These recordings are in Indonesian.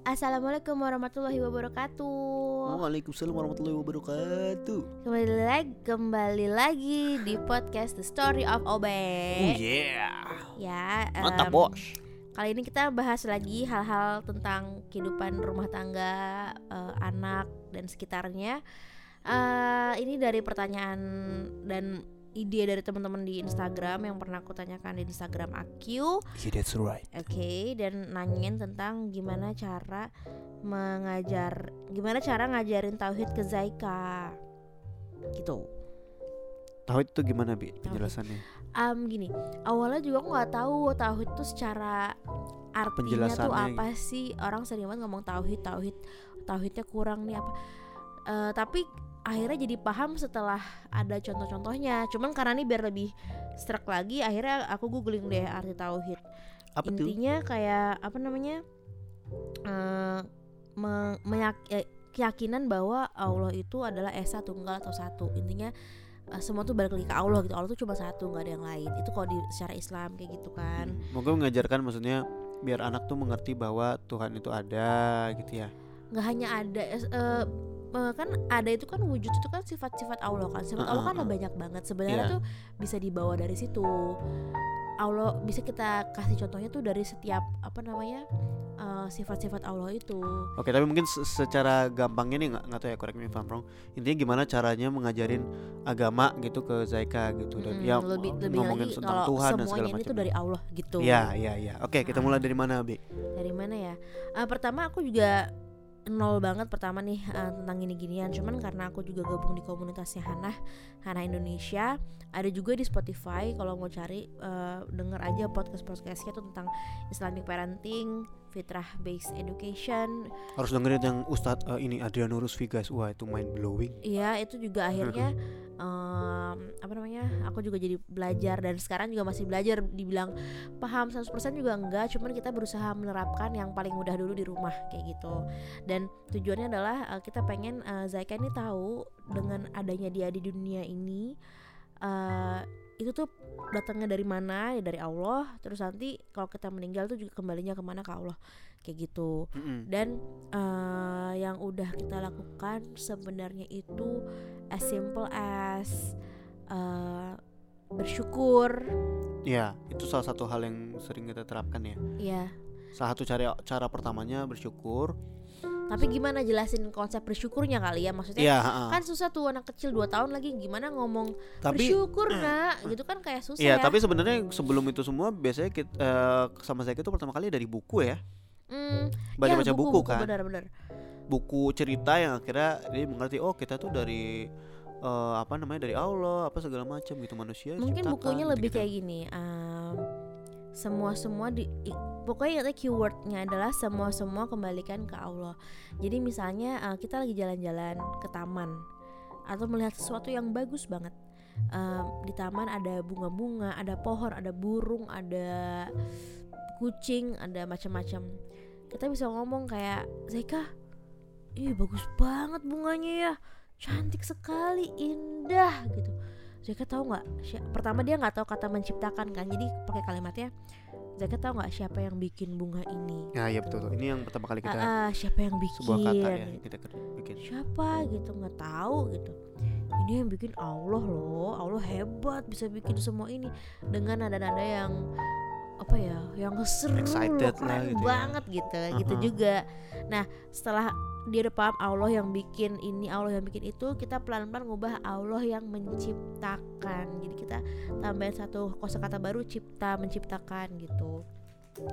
Assalamualaikum warahmatullahi wabarakatuh. Waalaikumsalam warahmatullahi wabarakatuh. Kembali lagi, kembali lagi di podcast The Story of Obe. Oh yeah. Ya, Mantap, em, Bos. Kali ini kita bahas lagi hal-hal tentang kehidupan rumah tangga, eh, anak dan sekitarnya. Eh, ini dari pertanyaan dan ide dari teman-teman di Instagram yang pernah aku tanyakan di Instagram Aku. Yeah, that's right. Oke, dan nanyain tentang gimana cara mengajar, gimana cara ngajarin tauhid ke Zaika, gitu. Tauhid itu gimana bi penjelasannya? Um, gini, awalnya juga aku nggak tahu tauhid itu secara artinya tuh apa sih? Orang sering banget ngomong tauhid, tauhid, tauhidnya kurang nih apa? Eh, tapi akhirnya jadi paham setelah ada contoh-contohnya. Cuman karena ini biar lebih struck lagi, akhirnya aku googling deh arti tauhid. Apa tuh? intinya kayak apa namanya eh me- meyak- eh, keyakinan bahwa Allah itu adalah esa tunggal atau satu intinya eh, semua tuh balik lagi ke Allah gitu Allah tuh cuma satu nggak ada yang lain itu kalau di secara Islam kayak gitu kan Hmm, Moga mengajarkan maksudnya biar anak tuh mengerti bahwa Tuhan itu ada gitu ya. nggak hanya ada eh, kan ada itu kan wujud itu kan sifat-sifat Allah kan sifat Allah kan ada banyak banget sebenarnya Iya. tuh bisa dibawa dari situ Allah bisa kita kasih contohnya tuh dari setiap apa namanya eh, sifat-sifat Allah itu Oke, tapi mungkin se- secara gampangnya nih nggak nggak tahu ya correct me if I'm wrong. Intinya gimana caranya mengajarin agama gitu ke Zaika gitu dan Mm, ya lebih lebih ngomongin lagi tentang kalau Tuhan dan segala macam. tuh dari Allah gitu. Iya, iya, iya. Oke, kita Ah. mulai dari mana, Bi? Dari mana ya? Eh, pertama aku juga nol banget pertama nih eh, tentang gini-ginian. Cuman karena aku juga gabung di komunitasnya Hana, Hana Indonesia. Ada juga di Spotify kalau mau cari eh, denger aja podcast-podcastnya tuh tentang Islamic parenting, fitrah based education. Harus dengerin yang Ustadz eh, ini Adrianurus Vigas. Wah, itu mind blowing. Iya itu juga akhirnya em, apa namanya aku juga jadi belajar dan sekarang juga masih belajar dibilang paham 100% juga enggak cuman kita berusaha menerapkan yang paling mudah dulu di rumah kayak gitu dan tujuannya adalah eh, kita pengen eh, Zaika ini tahu dengan adanya dia di dunia ini itu tuh datangnya dari mana ya dari Allah terus nanti kalau kita meninggal tuh juga kembalinya ke mana ke Allah kayak gitu Mm-mm. dan eh, yang udah kita lakukan sebenarnya itu as simple as eh, bersyukur Iya, itu salah satu hal yang sering kita terapkan ya. ya Salah satu cara cara pertamanya bersyukur. Tapi gimana jelasin konsep bersyukurnya kali ya maksudnya ha-ha. kan susah tuh anak kecil 2 tahun lagi gimana ngomong tapi bersyukur nak gitu kan kayak susah Iya, ya tapi sebenarnya sebelum itu semua biasanya kita, eh, sama saya itu pertama kali dari buku ya. Hmm, Baca-baca ya, buku, kan. benar-benar Buku cerita yang akhirnya dia mengerti oh kita tuh dari eh, apa namanya dari Allah apa segala macam gitu manusia mungkin bukunya lebih gitu-gitu. kayak gini em, semua semua di pokoknya katanya keywordnya adalah semua semua kembalikan ke Allah. Jadi misalnya eh, kita lagi jalan-jalan ke taman atau melihat sesuatu yang bagus banget Em, di taman ada bunga-bunga ada pohon ada burung ada kucing ada macam-macam. Kita bisa ngomong kayak Zeka ih bagus banget bunganya ya. Cantik sekali indah gitu Zeka tahu nggak pertama dia nggak tahu kata menciptakan kan jadi pakai kalimatnya Zeka tahu nggak siapa yang bikin bunga ini Ya, iya betul, betul. Ini yang pertama kali kita Ah, ah, siapa yang bikin sebuah kata ya kita bikin. siapa gitu nggak tahu gitu ini yang bikin Allah loh Allah hebat bisa bikin semua ini dengan nada-nada yang apa ya yang seru Excited loh, lah keren gitu ya. banget gitu gitu Uh-huh. juga nah setelah udah paham Allah yang bikin ini Allah yang bikin itu kita pelan-pelan ngubah Allah yang menciptakan. Jadi kita tambahin satu kosakata baru cipta menciptakan gitu.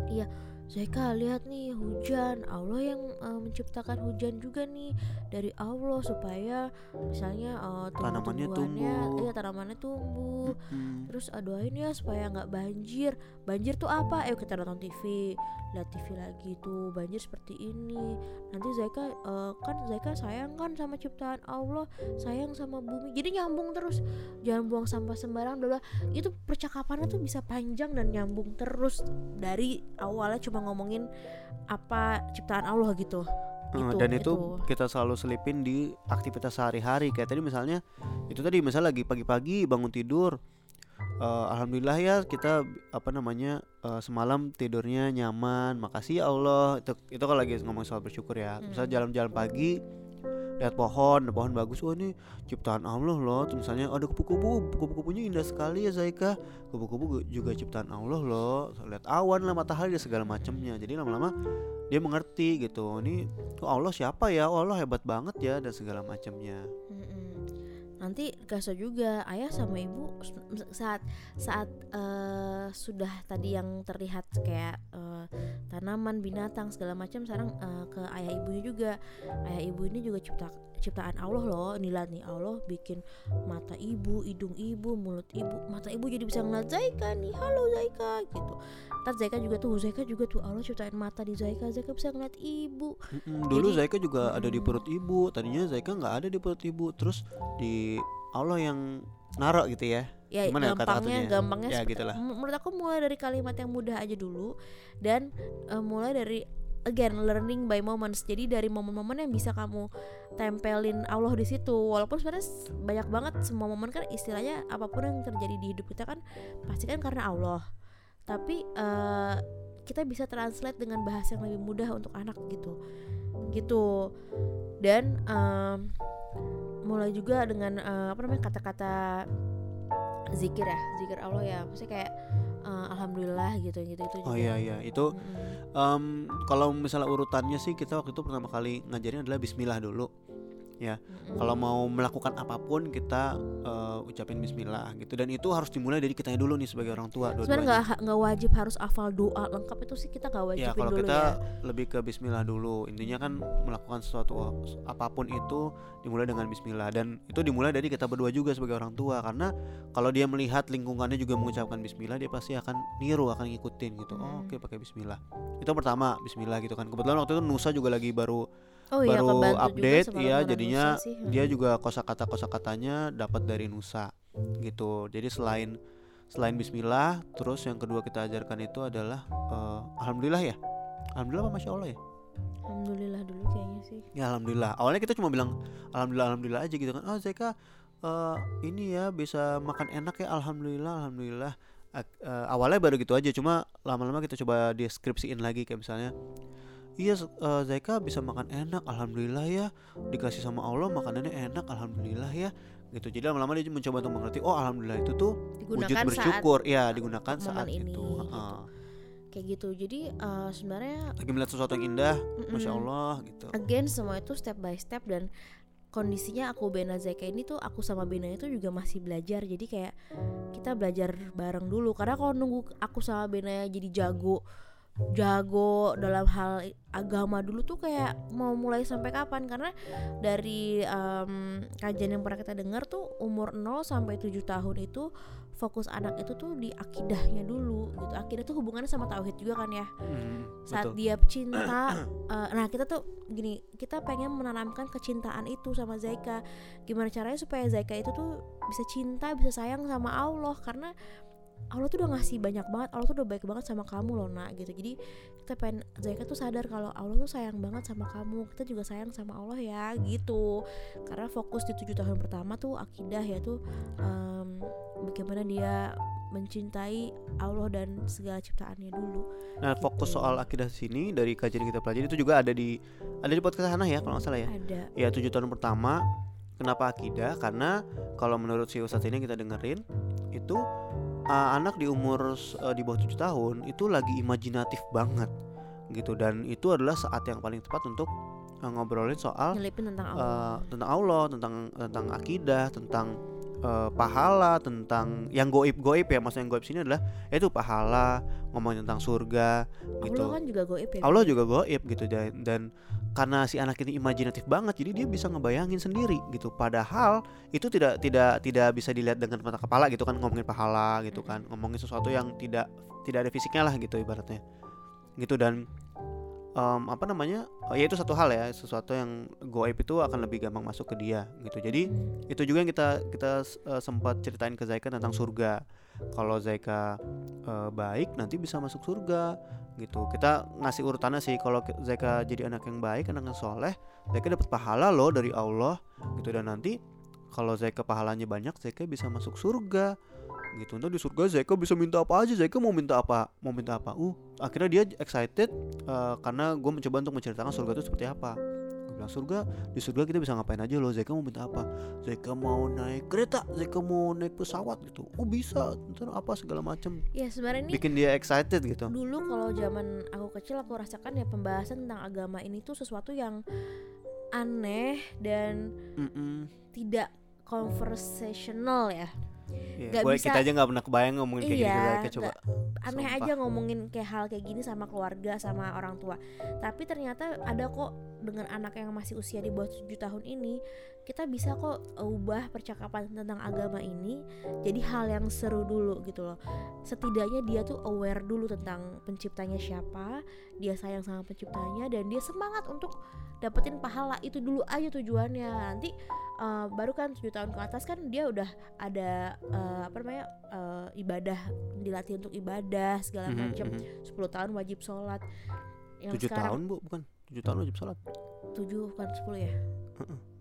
Iya Zaika lihat nih hujan. Allah yang eh, menciptakan hujan juga nih dari Allah supaya misalnya eh, Tanamannya tumbuh-tumbuhannya tumbuh. iya tanamannya tumbuh. Hmm. terus eh, doain ya supaya nggak banjir. Banjir tuh apa? Ayo kita nonton TV lihat TV lagi tuh banjir seperti ini. Nanti Zaika eh, kan Zaika sayang kan sama ciptaan Allah sayang sama bumi. Jadi nyambung terus. Jangan buang sampah sembarang bla bla. itu percakapannya tuh bisa panjang dan nyambung terus dari awalnya. Cuma ngomongin apa ciptaan Allah gitu. Eh, Itu, dan itu, itu. kita selalu selipin di aktivitas sehari-hari. Kayak tadi misalnya itu tadi misalnya lagi pagi-pagi bangun tidur eh, alhamdulillah ya kita apa namanya eh, semalam tidurnya nyaman. Makasih ya Allah. Itu itu kalau lagi ngomong soal bersyukur ya. Misalnya Hmm. jalan-jalan pagi lihat pohon pohon bagus. Wah ini ciptaan Allah loh. Terus misalnya ada kupu-kupu. Kupu-kupunya indah sekali ya Zaika. Kupu-kupu juga ciptaan Allah loh. Lihat awan lah matahari dan segala macamnya. Jadi lama-lama dia mengerti gitu. Ini oh Allah siapa ya? Oh Allah hebat banget ya dan segala macamnya. Nanti kasih juga ayah sama ibu saat saat eh, sudah tadi yang terlihat kayak eh, tanaman, binatang segala macam sekarang eh, ke ayah ibunya juga. Ayah ibu ini juga cipta ciptaan Allah loh. Inilah nih Allah bikin mata ibu, hidung ibu, mulut ibu, mata ibu jadi bisa ngeliat Zaika nih. Halo Zaika gitu. Ntar Zaika juga tuh, Zaika juga tuh Allah ciptain mata di Zaika, Zaika bisa ngeliat ibu. Mm-mm, dulu Jadi- Zaika juga ada di perut ibu tadinya Zaika nggak ada di perut ibu terus di Allah yang naruh gitu ya. Ya Gimana gampangnya kata-katanya? gampangnya Ya, gitulah. m- menurut aku mulai dari kalimat yang mudah aja dulu dan eh, mulai dari again learning by moments. Jadi dari momen-momen yang bisa kamu tempelin Allah di situ. Walaupun sebenarnya banyak banget semua momen kan istilahnya apa pun yang terjadi di hidup kita kan pasti kan karena Allah. Tapi eh, kita bisa translate dengan bahasa yang lebih mudah untuk anak gitu. Gitu. Dan em, mulai juga dengan eh, apa namanya kata-kata zikir ya zikir Allah ya maksudnya kayak eh, alhamdulillah gitu gitu itu oh juga. iya iya itu Mm-mm. em, kalau misalnya urutannya sih kita waktu itu pertama kali ngajarin adalah Bismillah dulu Mm-mm. kalau mau melakukan apa pun kita eh, ucapin Bismillah gitu. Dan itu harus dimulai dari kitanya dulu nih sebagai orang tua sebenarnya nggak nggak wajib harus hafal doa lengkap itu sih kita nggak ya wajibin kalau kita ya. lebih ke Bismillah dulu. Intinya kan melakukan sesuatu apa pun itu dimulai dengan Bismillah. Dan itu dimulai dari kita berdua juga sebagai orang tua. Karena kalau dia melihat lingkungannya juga mengucapkan Bismillah dia pasti akan niru akan ngikutin gitu. Oh, Hmm. oke pakai Bismillah. Itu pertama Bismillah gitu kan. Kebetulan waktu itu Nusa juga lagi baru oh iya baru juga update ya jadinya sih. dia juga kosakata kosakatanya dapat dari Nusa gitu. Jadi selain selain Bismillah terus yang kedua kita ajarkan itu adalah eh, Alhamdulillah ya. Alhamdulillah apa Masya Allah ya? Alhamdulillah dulu kayaknya sih. Ya Alhamdulillah. Awalnya kita cuma bilang Alhamdulillah Alhamdulillah aja gitu kan. Oh Zeka eh, ini ya bisa makan enak ya? Alhamdulillah Alhamdulillah. Eh, awalnya baru gitu aja cuma lama-lama kita coba deskripsiin lagi kayak misalnya Iya eh, Zaika bisa makan enak Alhamdulillah ya. Dikasih sama Allah makanannya enak Alhamdulillah ya. Gitu. Jadi lama-lama dia mencoba untuk mengerti oh alhamdulillah itu tuh wujud digunakan saat bersyukur. Ya digunakan saat ini, itu. gitu. Heeh. kayak gitu. Jadi eh, sebenarnya lagi melihat sesuatu yang indah masya mm-mm. Allah gitu. Again semua itu step by step dan kondisinya aku Bena Zaika ini tuh aku sama Bena itu juga masih belajar. Jadi kayak kita belajar bareng dulu. Karena kalau nunggu aku sama Bena jadi jago jago dalam hal agama dulu tuh kayak mau mulai sampai kapan? Karena dari em, kajian yang pernah kita dengar tuh umur 0 sampai 7 tahun itu fokus anak itu tuh di akidahnya dulu gitu. Akidah tuh hubungannya sama tauhid juga kan ya? Hmm, saat betul. dia cinta eh, nah kita tuh gini kita pengen menanamkan kecintaan itu sama Zaika. Gimana caranya supaya Zaika itu tuh bisa cinta bisa sayang sama Allah? Karena Allah tuh udah ngasih banyak banget Allah tuh udah baik banget sama kamu loh nak gitu jadi kita pengen Zaika tuh sadar kalau Allah tuh sayang banget sama kamu kita juga sayang sama Allah ya gitu karena fokus di tujuh tahun pertama tuh akidah ya tuh em, bagaimana dia mencintai Allah dan segala ciptaannya dulu Nah fokus gitu. soal akidah sini dari kajian kita pelajari itu juga ada di ada di podcast sana ya kalau nggak salah ya. ada Ya tujuh tahun pertama kenapa akidah? Karena kalau menurut si Ustadz ini kita dengerin itu uh, anak di umur uh, di bawah tujuh tahun itu lagi imajinatif banget gitu. Dan itu adalah saat yang paling tepat untuk uh, ngobrolin soal tentang Allah. uh, tentang Allah, tentang tentang akidah, tentang uh, pahala, tentang yang goib goib ya maksudnya yang goib sini adalah yaitu pahala, ngomongin tentang surga gitu. Allah kan juga goib ya Allah juga goib gitu. Dan, dan karena si anak ini imajinatif banget jadi dia bisa ngebayangin sendiri gitu. Padahal itu tidak tidak tidak bisa dilihat dengan mata kepala gitu kan ngomongin pahala gitu kan. Ngomongin sesuatu yang tidak tidak ada fisiknya lah gitu ibaratnya. Gitu dan em, apa namanya oh, ya itu satu hal ya sesuatu yang goib itu akan lebih gampang masuk ke dia gitu. Jadi itu juga yang kita kita eh, sempat ceritain ke Zaika tentang surga. Kalau Zaika eh, baik nanti bisa masuk surga gitu. Kita ngasih urutannya sih kalau Zaika jadi anak yang baik anak yang soleh Zaika dapat pahala loh dari Allah gitu. Dan nanti kalau Zaika pahalanya banyak Zaika bisa masuk surga gitu. Ntar di surga Zaika bisa minta apa aja. Zaika mau minta apa? Mau minta apa? Uh akhirnya dia excited eh, karena gue mencoba untuk menceritakan surga itu seperti apa. Gue bilang surga di surga kita bisa ngapain aja loh? Zaika mau minta apa? Zaika mau naik kereta Zaika mau naik pesawat gitu. Oh bisa. Ntar apa segala macem. Ya sebenarnya ini bikin dia excited gitu. dulu kalau zaman aku kecil aku rasakan ya pembahasan tentang agama ini tuh sesuatu yang aneh dan Mm-mm. tidak conversational ya Nggak gue bisa- kita aja nggak pernah kebayang ngomongin kayak gini Iya, Zaika coba aneh Sumpah. aja ngomongin kayak hal kayak gini sama keluarga sama orang tua tapi ternyata ada kok dengan anak yang masih usia di bawah 7 tahun ini kita bisa kok ubah percakapan tentang agama ini jadi hal yang seru dulu gitu loh. Setidaknya dia tuh aware dulu tentang penciptanya siapa dia sayang sama penciptanya dan dia semangat untuk dapetin pahala. Itu dulu aja tujuannya. Nanti eh, baru kan 7 tahun ke atas kan dia udah ada eh, apa namanya eh, ibadah dilatih untuk ibadah segala macam mhm. 10 tahun wajib sholat. Yang tujuh sekarang tahun bu? Bukan? Tujuh tahun wajib sholat? 7 bukan 10 ya.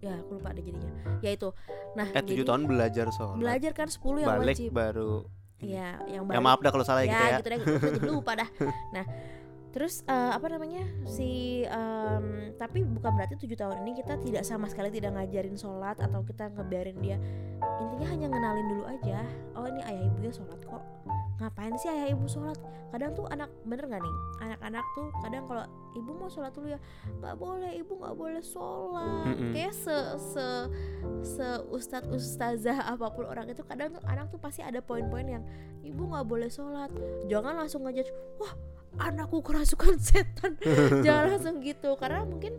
Ya aku lupa deh jadinya. Ya itu. Nah eh tujuh tahun belajar sholat. Belajar kan 10 yang balik wajib. baru ini. ya yang ya balik. maaf dah kalau salah ya, ya kita ya. gitu deh. Jadi lupa dah. Nah terus eh, apa namanya si em, tapi bukan berarti tujuh tahun ini kita tidak sama sekali tidak ngajarin sholat atau kita ngebiarin dia. Intinya hanya ngenalin dulu aja oh ini ayah ibunya sholat kok. Ngapain sih ayah ibu sholat? Kadang tuh anak bener nggak nih? Anak-anak tuh kadang kalau ibu mau sholat dulu ya. Nggak boleh ibu nggak boleh sholat. Mm-mm. kayak se se se ustadz ustazah apa pun orang itu kadang tuh anak tuh pasti ada poin-poin yang ibu nggak boleh sholat. Jangan langsung ngejudge wah anakku kerasukan setan. Jangan langsung gitu. Karena mungkin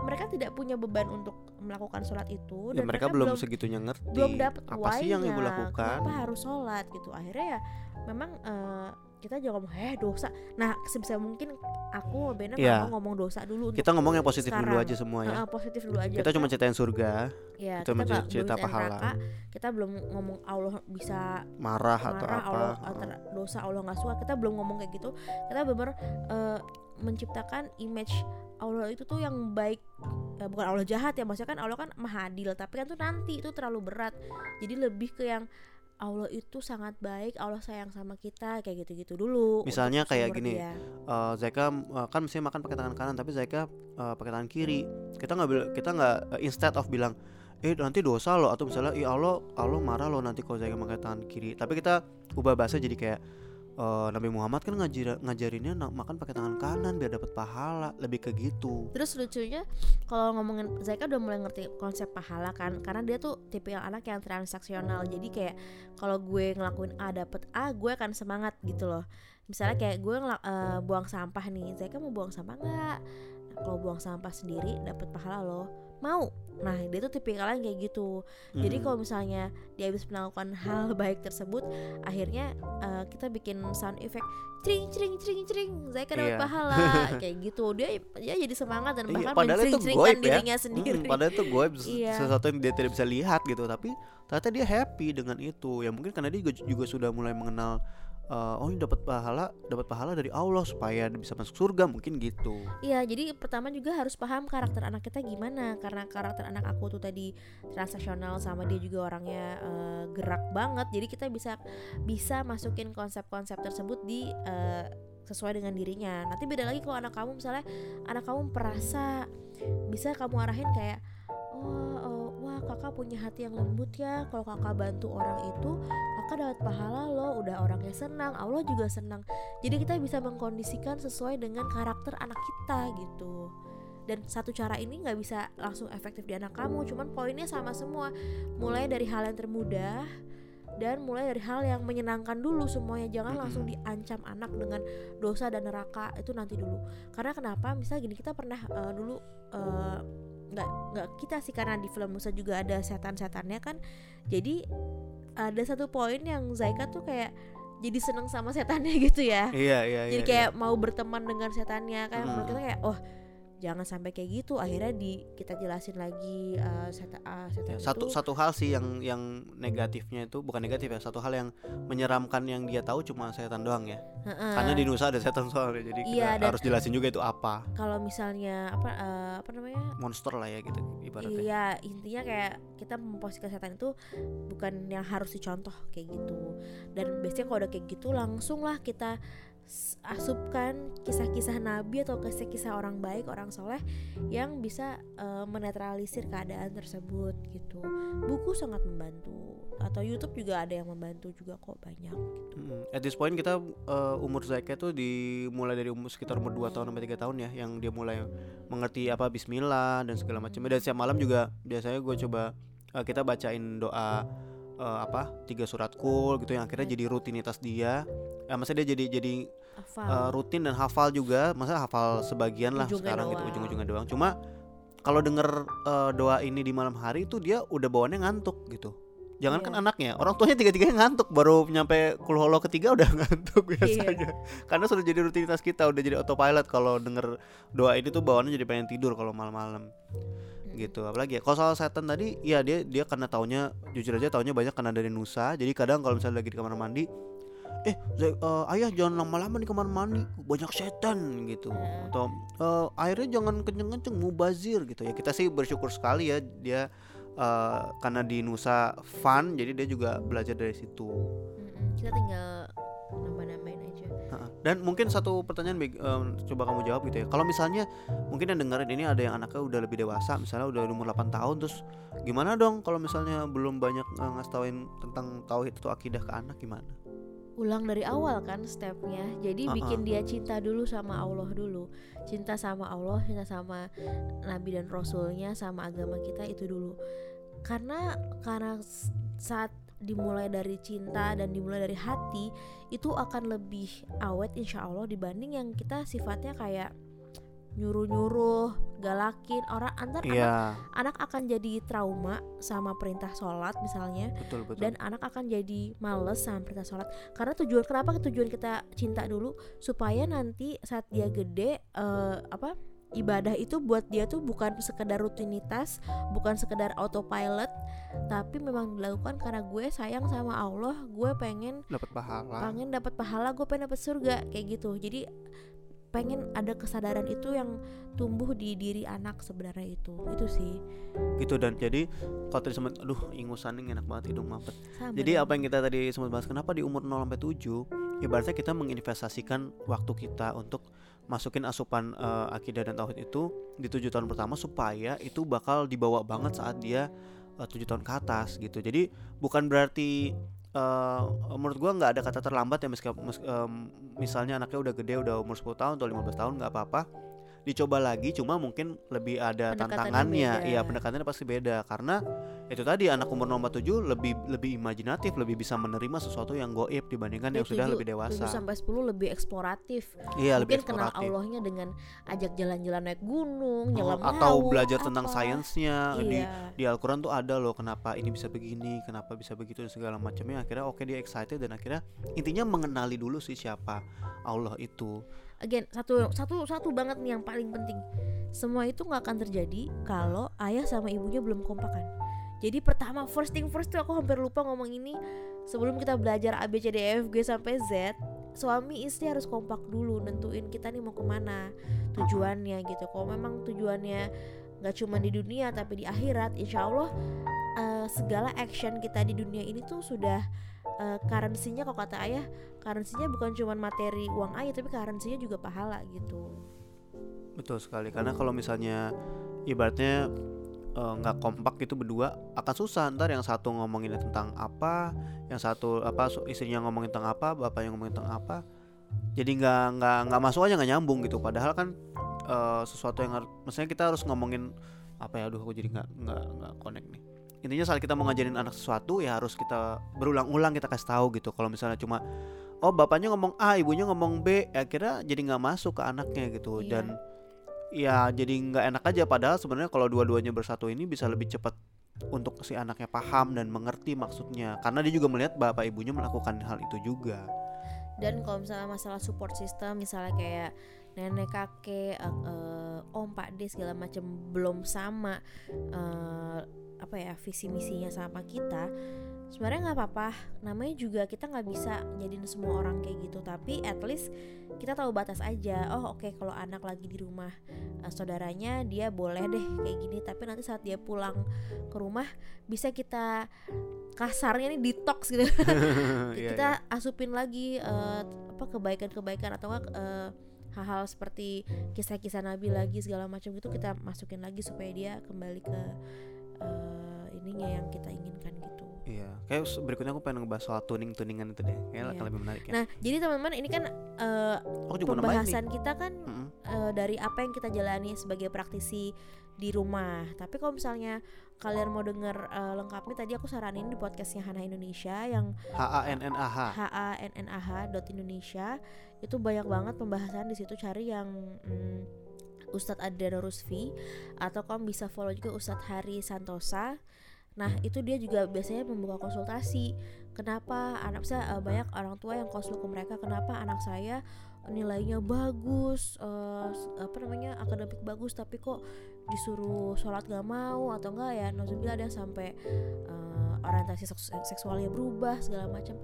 mereka tidak punya beban untuk melakukan sholat itu. Ya dan mereka, belum segitunya ngerti belum dapat apa sih yang ibu lakukan. kenapa harus sholat gitu. Akhirnya ya memang eh, kita juga ngomong eh dosa. Nah sebisa mungkin aku sama Bena nggak Iya. mau ngomong dosa dulu kita ngomong yang positif dulu sekarang. aja semua ya. Eh, positif dulu aja. Kita cuma ceritain surga. Ya kita kita ceritain pahala. neraka, kita belum ngomong Allah bisa marah atau marah apa. Allah atau dosa Allah nggak suka. Kita belum ngomong kayak gitu. Kita benar menciptakan image Allah itu tuh yang baik. Eh, bukan Allah jahat ya maksudnya kan Allah kan maha adil. Tapi kan tuh nanti itu terlalu berat. Jadi lebih ke yang Allah itu sangat baik Allah sayang sama kita kayak gitu-gitu dulu Misalnya kayak gini, dia. Eh, Zaika eh, kan mesti makan pakai tangan kanan tapi Zaika eh, pakai tangan kiri kita nggak kita nggak eh, instead of bilang eh nanti dosa loh atau misalnya ih Allah Allah marah loh nanti kalau Zaika pakai tangan kiri tapi kita ubah bahasa jadi kayak eh, Nabi Muhammad kan ngajar ngajarinnya makan pakai tangan kanan biar dapat pahala lebih ke gitu Terus lucunya kalau ngomongin Zaika udah mulai ngerti konsep pahala kan karena dia tuh tipe yang anak yang transaksional. Jadi kayak kalau gue ngelakuin A dapet A, gue akan semangat gitu loh. Misalnya kayak gue eh, buang sampah nih, Zaika mau buang sampah nggak? Kalau buang sampah sendiri dapat pahala loh. Mau. Nah, dia tuh tipikalnya kayak gitu. Jadi Hmm. kalau misalnya dia habis melakukan hal baik tersebut, akhirnya eh, kita bikin sound effect cring cring cring cring, Zaika dapat Iya. pahala kayak gitu. Dia dia jadi semangat dan Iya, bahkan mencering-ceringkan goib ya. dirinya Hmm, sendiri. padahal itu gue Iya. sesuatu yang dia tidak bisa lihat gitu tapi ternyata dia happy dengan itu ya mungkin karena dia juga, juga sudah mulai mengenal eh, oh ini dapat pahala dapat pahala dari Allah supaya bisa masuk surga mungkin gitu Iya, jadi pertama juga harus paham karakter anak kita gimana karena karakter anak aku tuh tadi transaksional sama dia juga orangnya eh, gerak banget. Jadi kita bisa bisa masukin konsep-konsep tersebut di eh, sesuai dengan dirinya. Nanti beda lagi kalau anak kamu misalnya anak kamu perasa bisa kamu arahin kayak oh, oh, kakak punya hati yang lembut ya. Kalau kakak bantu orang itu kakak dapat pahala loh. Udah orangnya senang, Allah juga senang. Jadi kita bisa mengkondisikan sesuai dengan karakter anak kita gitu. Dan satu cara ini nggak bisa langsung efektif di anak kamu, cuman poinnya sama semua. Mulai dari hal yang termudah dan mulai dari hal yang menyenangkan dulu semuanya. Jangan langsung diancam anak dengan dosa dan neraka itu nanti dulu. Karena kenapa? Misal gini kita pernah eh, dulu eh, nggak nggak kita sih karena di film Musa juga ada setan-setannya kan. Jadi ada satu poin yang Zaika tuh kayak jadi seneng sama setannya gitu ya iya iya jadi iya, kayak mau berteman dengan setannya kan Hmm. menurut kita kayak oh jangan sampai kayak gitu akhirnya di kita jelasin lagi uh, setan, uh, setan Ya, satu itu. satu hal sih yang yang negatifnya itu bukan negatif ya satu hal yang menyeramkan yang dia tahu cuma setan doang ya. Heeh. karena di Nusa ada setan soalnya jadi kita Iya, dan- harus jelasin juga itu apa. Kalau misalnya apa uh, apa namanya? Monster lah ya gitu ibaratnya. Iya intinya kayak kita memposisikan setan itu bukan yang harus dicontoh kayak gitu. Dan biasanya kalau udah kayak gitu langsung lah kita asupkan kisah-kisah nabi atau kisah-kisah orang baik orang soleh yang bisa eh, menetralisir keadaan tersebut gitu buku sangat membantu atau YouTube juga ada yang membantu juga kok banyak gitu. At this point kita uh, umur Zaka tuh dimulai dari umur sekitar umur 2 tahun sampai 3 tahun ya yang dia mulai mengerti apa bismillah dan segala macam. Dan setiap malam juga biasanya gue coba uh, kita bacain doa uh, apa tiga surat kul gitu yang akhirnya jadi rutinitas dia. Ya, maksudnya dia jadi jadi Hafal. uh, rutin dan hafal juga. Masa hafal sebagian lah Ujungnya sekarang gitu ujung-ujungnya doang. Cuma kalau denger uh, doa ini di malam hari itu dia udah bawaannya ngantuk gitu. Jangan kan Iya. anaknya, orang tuanya tiga-tiganya ngantuk baru nyampe kulholo ketiga udah ngantuk Iya. biasanya. Karena sudah jadi rutinitas kita, udah jadi autopilot kalau denger doa ini tuh bawaannya jadi pengen tidur kalau malam-malam gitu. Apalagi ya kalau soal setan tadi, ya dia dia karena taunya jujur aja taunya banyak karena dari Nusa. Jadi kadang kalau misalnya lagi di kamar mandi, eh Zai- eh, ayah jangan lama-lama di kamar mandi, banyak setan gitu. Hmm. Atau eh, airnya jangan kenceng-kenceng, mubazir gitu ya. Kita sih bersyukur sekali ya dia eh, karena di Nusa fun, jadi dia juga belajar dari situ. Mm-mm, kita tinggal Ha-ha. Dan mungkin satu pertanyaan em, coba kamu jawab gitu ya. Kalau misalnya mungkin yang dengerin ini ada yang anaknya udah lebih dewasa, misalnya udah umur 8 tahun terus gimana dong kalau misalnya belum banyak eh, ngasih tentang tauhid atau akidah ke anak gimana? ulang dari awal kan stepnya jadi Uh-uh. bikin dia cinta dulu sama Allah dulu cinta sama Allah cinta sama Nabi dan Rasulnya sama agama kita itu dulu karena karena saat dimulai dari cinta dan dimulai dari hati itu akan lebih awet insya Allah dibanding yang kita sifatnya kayak nyuruh-nyuruh galakin. Orang antar anak, Iya, anak akan jadi trauma sama perintah sholat misalnya. Betul betul. dan anak akan jadi males sama perintah sholat. Karena tujuan kenapa tujuan kita cinta dulu? Supaya nanti saat dia gede eh, apa ibadah itu buat dia tuh bukan sekedar rutinitas bukan sekedar autopilot tapi memang dilakukan karena gue sayang sama Allah gue pengen dapat pahala. pengen dapat pahala gue pengen dapat surga kayak gitu. Jadi pengen ada kesadaran itu yang tumbuh di diri anak sebenarnya itu. Itu sih. Gitu dan. Jadi kalau tadi sempat aduh ingusan ini enak banget hidung mampet. sama Jadi apa yang kita tadi sempat bahas kenapa di umur 0 sampai 7 ibaratnya kita menginvestasikan waktu kita untuk masukin asupan eh, akidah dan tauhid itu di tujuh tahun pertama supaya itu bakal dibawa banget saat dia eh, tujuh tahun ke atas gitu. Jadi bukan berarti eh, menurut gua nggak ada kata terlambat ya meski, mes- misalnya anaknya udah gede udah umur 10 tahun atau 15 tahun nggak apa-apa. Dicoba lagi cuma mungkin lebih ada Pendekatannya tantangannya. iya pendekatannya pasti beda. Karena itu tadi anak umur nomor 7 lebih lebih imajinatif lebih bisa menerima sesuatu yang goib dibandingkan yang Dia sudah tujuh- lebih dewasa 7 sampai 10 lebih eksploratif. iya lebih Mungkin kenal eksploratif Allahnya dengan ajak jalan-jalan naik gunung, Oh, nyelam atau laut, belajar tentang apa. sainsnya di Iya. di Al-Quran tuh ada loh kenapa ini bisa begini kenapa bisa begitu dan segala macamnya akhirnya oke dia excited dan akhirnya intinya mengenali dulu sih siapa Allah itu Again, satu satu satu banget nih yang paling penting. Semua itu nggak akan terjadi kalau ayah sama ibunya belum kompakan. Jadi pertama first thing first tuh aku hampir lupa ngomong ini. Sebelum kita belajar A B C D E F G sampai Z suami istri harus kompak dulu nentuin kita nih mau ke mana tujuannya gitu. Kalau memang tujuannya nggak cuma di dunia tapi di akhirat insya Allah eh, segala action kita di dunia ini tuh sudah eh, currency-nya kata ayah currency-nya bukan cuma materi uang aja tapi currency-nya juga pahala gitu. Betul sekali. Karena kalau misalnya ibaratnya eh, nggak kompak gitu berdua akan susah. Ntar yang satu ngomongin tentang apa yang satu apa istrinya ngomongin tentang apa bapaknya ngomongin tentang apa jadi nggak nggak nggak masuk aja nggak nyambung gitu. Padahal kan eh, sesuatu yang harus maksudnya kita harus ngomongin apa ya aduh aku jadi nggak nggak nggak connect nih. Intinya saat kita mau ngajarin anak sesuatu ya harus kita berulang-ulang kita kasih tahu gitu. Kalau misalnya cuma oh bapaknya ngomong A ibunya ngomong B ya kira jadi nggak masuk ke anaknya gitu. Iya. dan ya jadi nggak enak aja. Padahal sebenarnya kalau dua-duanya bersatu ini bisa lebih cepat untuk si anaknya paham dan mengerti maksudnya. Karena dia juga melihat bapak ibunya melakukan hal itu juga. Dan kalau misalnya masalah support system misalnya kayak nenek kakek eh, Pak Om Pak D segala macam belum sama uh, apa ya visi misinya sama kita sebenarnya nggak apa-apa. Namanya juga kita nggak bisa jadiin semua orang kayak gitu tapi at least kita tahu batas aja. Oh oke okay, kalau anak lagi di rumah uh, saudaranya dia boleh deh kayak gini tapi nanti saat dia pulang ke rumah bisa kita kasarnya nih detox gitu. Iya, kita yeah, asupin lagi uh, apa kebaikan-kebaikan atau enggak uh, hal-hal seperti kisah-kisah Nabi lagi segala macam gitu kita masukin lagi supaya dia kembali ke uh, ininya yang kita inginkan gitu. Iya, kayak berikutnya aku pengen ngebahas soal tuning tuningan itu deh, kayak iya. lebih menarik ya. Nah, jadi teman-teman ini kan uh, pembahasan kita kan mm -hmm. uh, dari apa yang kita jalani sebagai praktisi di rumah. Tapi kalau misalnya kalian mau denger uh, lengkapnya tadi aku saranin di podcastnya Hana Indonesia yang H A N N A H H A N N A H dot Indonesia itu banyak banget pembahasan di situ cari yang hmm, Ustadz Adriano Rusfi atau kamu bisa follow juga Ustadz Hari Santosa. Nah itu dia juga biasanya membuka konsultasi. Kenapa anak saya uh, banyak orang tua yang konsul ke mereka Kenapa anak saya nilainya bagus uh, Apa namanya akademik bagus Tapi kok disuruh sholat gak mau Atau enggak ya Nauzubillah ada sampai uh, orientasi seksualnya berubah segala macam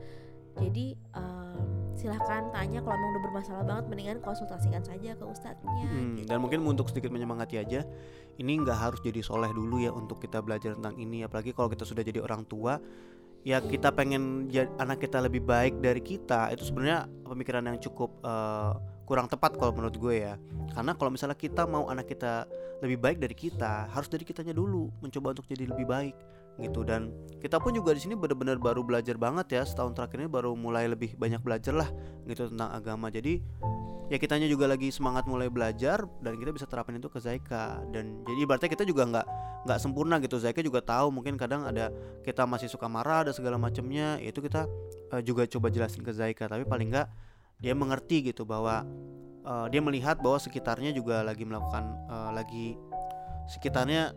Jadi um, silahkan tanya kalau emang udah bermasalah banget mendingan konsultasikan saja ke ustadznya hmm, gitu. dan mungkin untuk sedikit menyemangati aja ini nggak harus jadi soleh dulu ya untuk kita belajar tentang ini. Apalagi kalau kita sudah jadi orang tua ya kita pengen anak kita lebih baik dari kita itu sebenarnya pemikiran yang cukup uh, kurang tepat kalau menurut gue ya. Karena kalau misalnya kita mau anak kita lebih baik dari kita harus dari kitanya dulu mencoba untuk jadi lebih baik gitu. Dan kita pun juga di sini benar-benar baru belajar banget ya. Setahun terakhir ini baru mulai lebih banyak belajar lah gitu tentang agama. Jadi ya kitanya juga lagi semangat mulai belajar dan kita bisa terapin itu ke Zaika. Dan jadi berarti kita juga nggak nggak sempurna gitu. Zaika juga tahu mungkin kadang ada kita masih suka marah ada segala macamnya itu kita uh, juga coba jelasin ke Zaika. Tapi paling nggak dia mengerti gitu bahwa uh, dia melihat bahwa sekitarnya juga lagi melakukan uh, lagi sekitarnya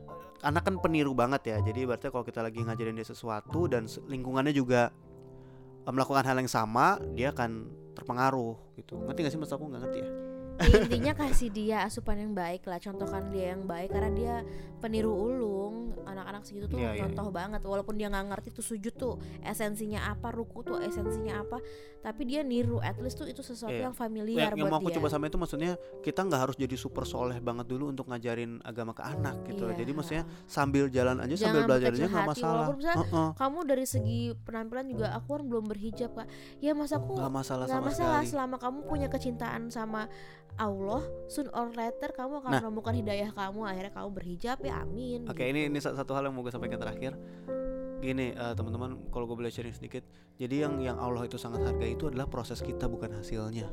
anak kan peniru banget ya. Jadi berarti kalau kita lagi ngajarin dia sesuatu dan lingkungannya juga eh, melakukan hal yang sama dia akan terpengaruh gitu. Ngerti gak sih mas aku? Nggak ngerti ya intinya kasih dia asupan yang baik lah contohkan dia yang baik karena dia peniru ulung anak-anak segitu tuh yeah, iya, contoh yeah. banget walaupun dia nggak ngerti tuh sujud tuh esensinya apa ruku tuh esensinya apa tapi dia niru at least tuh itu sesuatu yeah. yang familiar yang, buat yang mau aku dia. coba sama itu maksudnya kita nggak harus jadi super soleh banget dulu untuk ngajarin agama ke anak gitu yeah. jadi maksudnya sambil jalan aja Jangan sambil belajar aja nggak masalah walaupun misalnya uh -uh. kamu dari segi penampilan juga aku kan belum berhijab kak ya mas aku nggak masalah gak sama masalah sekali. selama kamu punya kecintaan sama Allah soon or later kamu akan nah. menemukan hidayah kamu. Akhirnya kamu berhijab ya amin oke okay, gitu. ini ini satu hal yang mau gue sampaikan terakhir. Gini uh, teman-teman kalau gue boleh sharing sedikit. Jadi yang yang Allah itu sangat hargai itu adalah proses kita bukan hasilnya.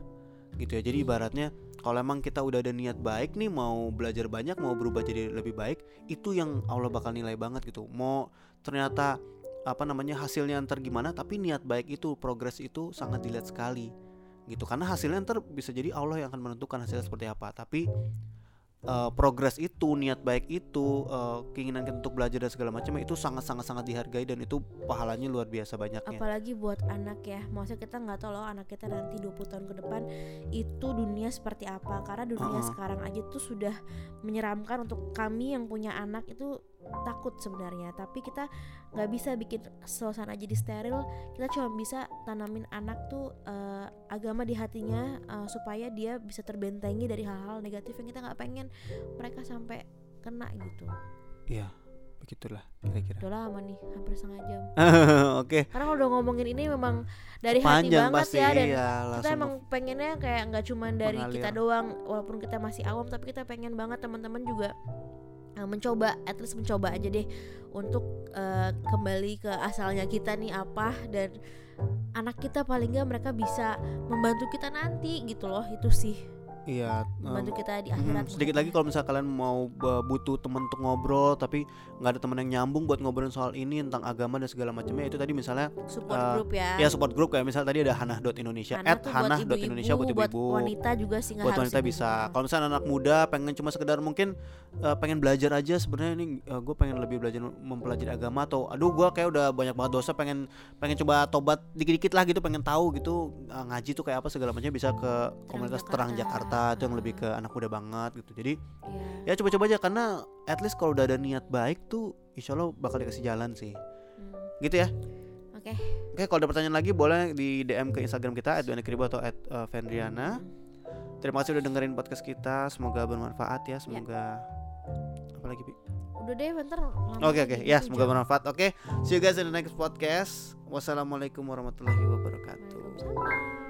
Gitu ya. Jadi ibaratnya kalau emang kita udah ada niat baik nih mau belajar banyak mau berubah jadi lebih baik itu yang Allah bakal nilai banget gitu. Mau ternyata apa namanya hasilnya ntar gimana tapi niat baik itu progres itu sangat dilihat sekali gitu. Karena hasilnya ntar bisa jadi Allah yang akan menentukan hasilnya seperti apa. Tapi uh, progres itu niat baik itu uh, keinginan kita untuk belajar dan segala macam itu sangat sangat sangat dihargai dan itu pahalanya luar biasa banyaknya. Apalagi buat anak ya. Maksudnya kita nggak tahu loh anak kita nanti 20 tahun ke depan itu dunia seperti apa. Karena dunia uh -uh. sekarang aja tuh sudah menyeramkan untuk kami yang punya anak itu takut sebenarnya tapi kita nggak bisa bikin suasana jadi steril kita cuma bisa tanamin anak tuh uh, agama di hatinya uh, supaya dia bisa terbentengi dari hal-hal negatif yang kita nggak pengen mereka sampai kena gitu iya begitulah kira-kira udah lama nih hampir setengah jam oke okay. karena kalau udah ngomongin ini memang dari Panjang hati banget pasti, ya dan iya, kita emang pengennya kayak nggak cuma dari mengalir. kita doang walaupun kita masih awam tapi kita pengen banget teman-teman juga mencoba at least mencoba aja deh untuk uh, kembali ke asalnya kita nih apa dan anak kita paling nggak mereka bisa membantu kita nanti gitu loh itu sih Iya. Bantu kita di akhirat. Hmm, sedikit lagi kalau misalnya kalian mau butuh temen untuk ngobrol tapi nggak ada temen yang nyambung buat ngobrolin soal ini tentang agama dan segala macamnya itu tadi misalnya support uh, group ya. Ya support group kayak misalnya tadi ada Hanah dot Indonesia, at Hanah dot Indonesia buat ibu-ibu. Buat wanita juga sih Buat wanita bisa. Kalau misalnya anak muda pengen cuma sekedar mungkin uh, pengen belajar aja sebenarnya ini uh, gue pengen lebih belajar mempelajari agama atau aduh gue kayak udah banyak banget dosa pengen pengen coba tobat dikit-dikit lah gitu pengen tahu gitu uh, ngaji tuh kayak apa segala macamnya bisa ke komunitas Terang Jakarta, Terang Jakarta Jakarta itu yang lebih ke anak muda banget gitu jadi Iya. ya coba-coba aja karena at least kalau udah ada niat baik tuh insya Allah bakal dikasih jalan sih Hmm. gitu ya Oke. oke kalau ada pertanyaan lagi boleh di DM ke Instagram kita @duanakribo atau @fendriana terima kasih udah dengerin podcast kita semoga bermanfaat ya semoga apa lagi Bi? Udah deh bentar. Oke oke ya semoga jam. bermanfaat. Oke, see you guys in the next podcast. Wassalamualaikum warahmatullahi wabarakatuh. Waalaikumsalam.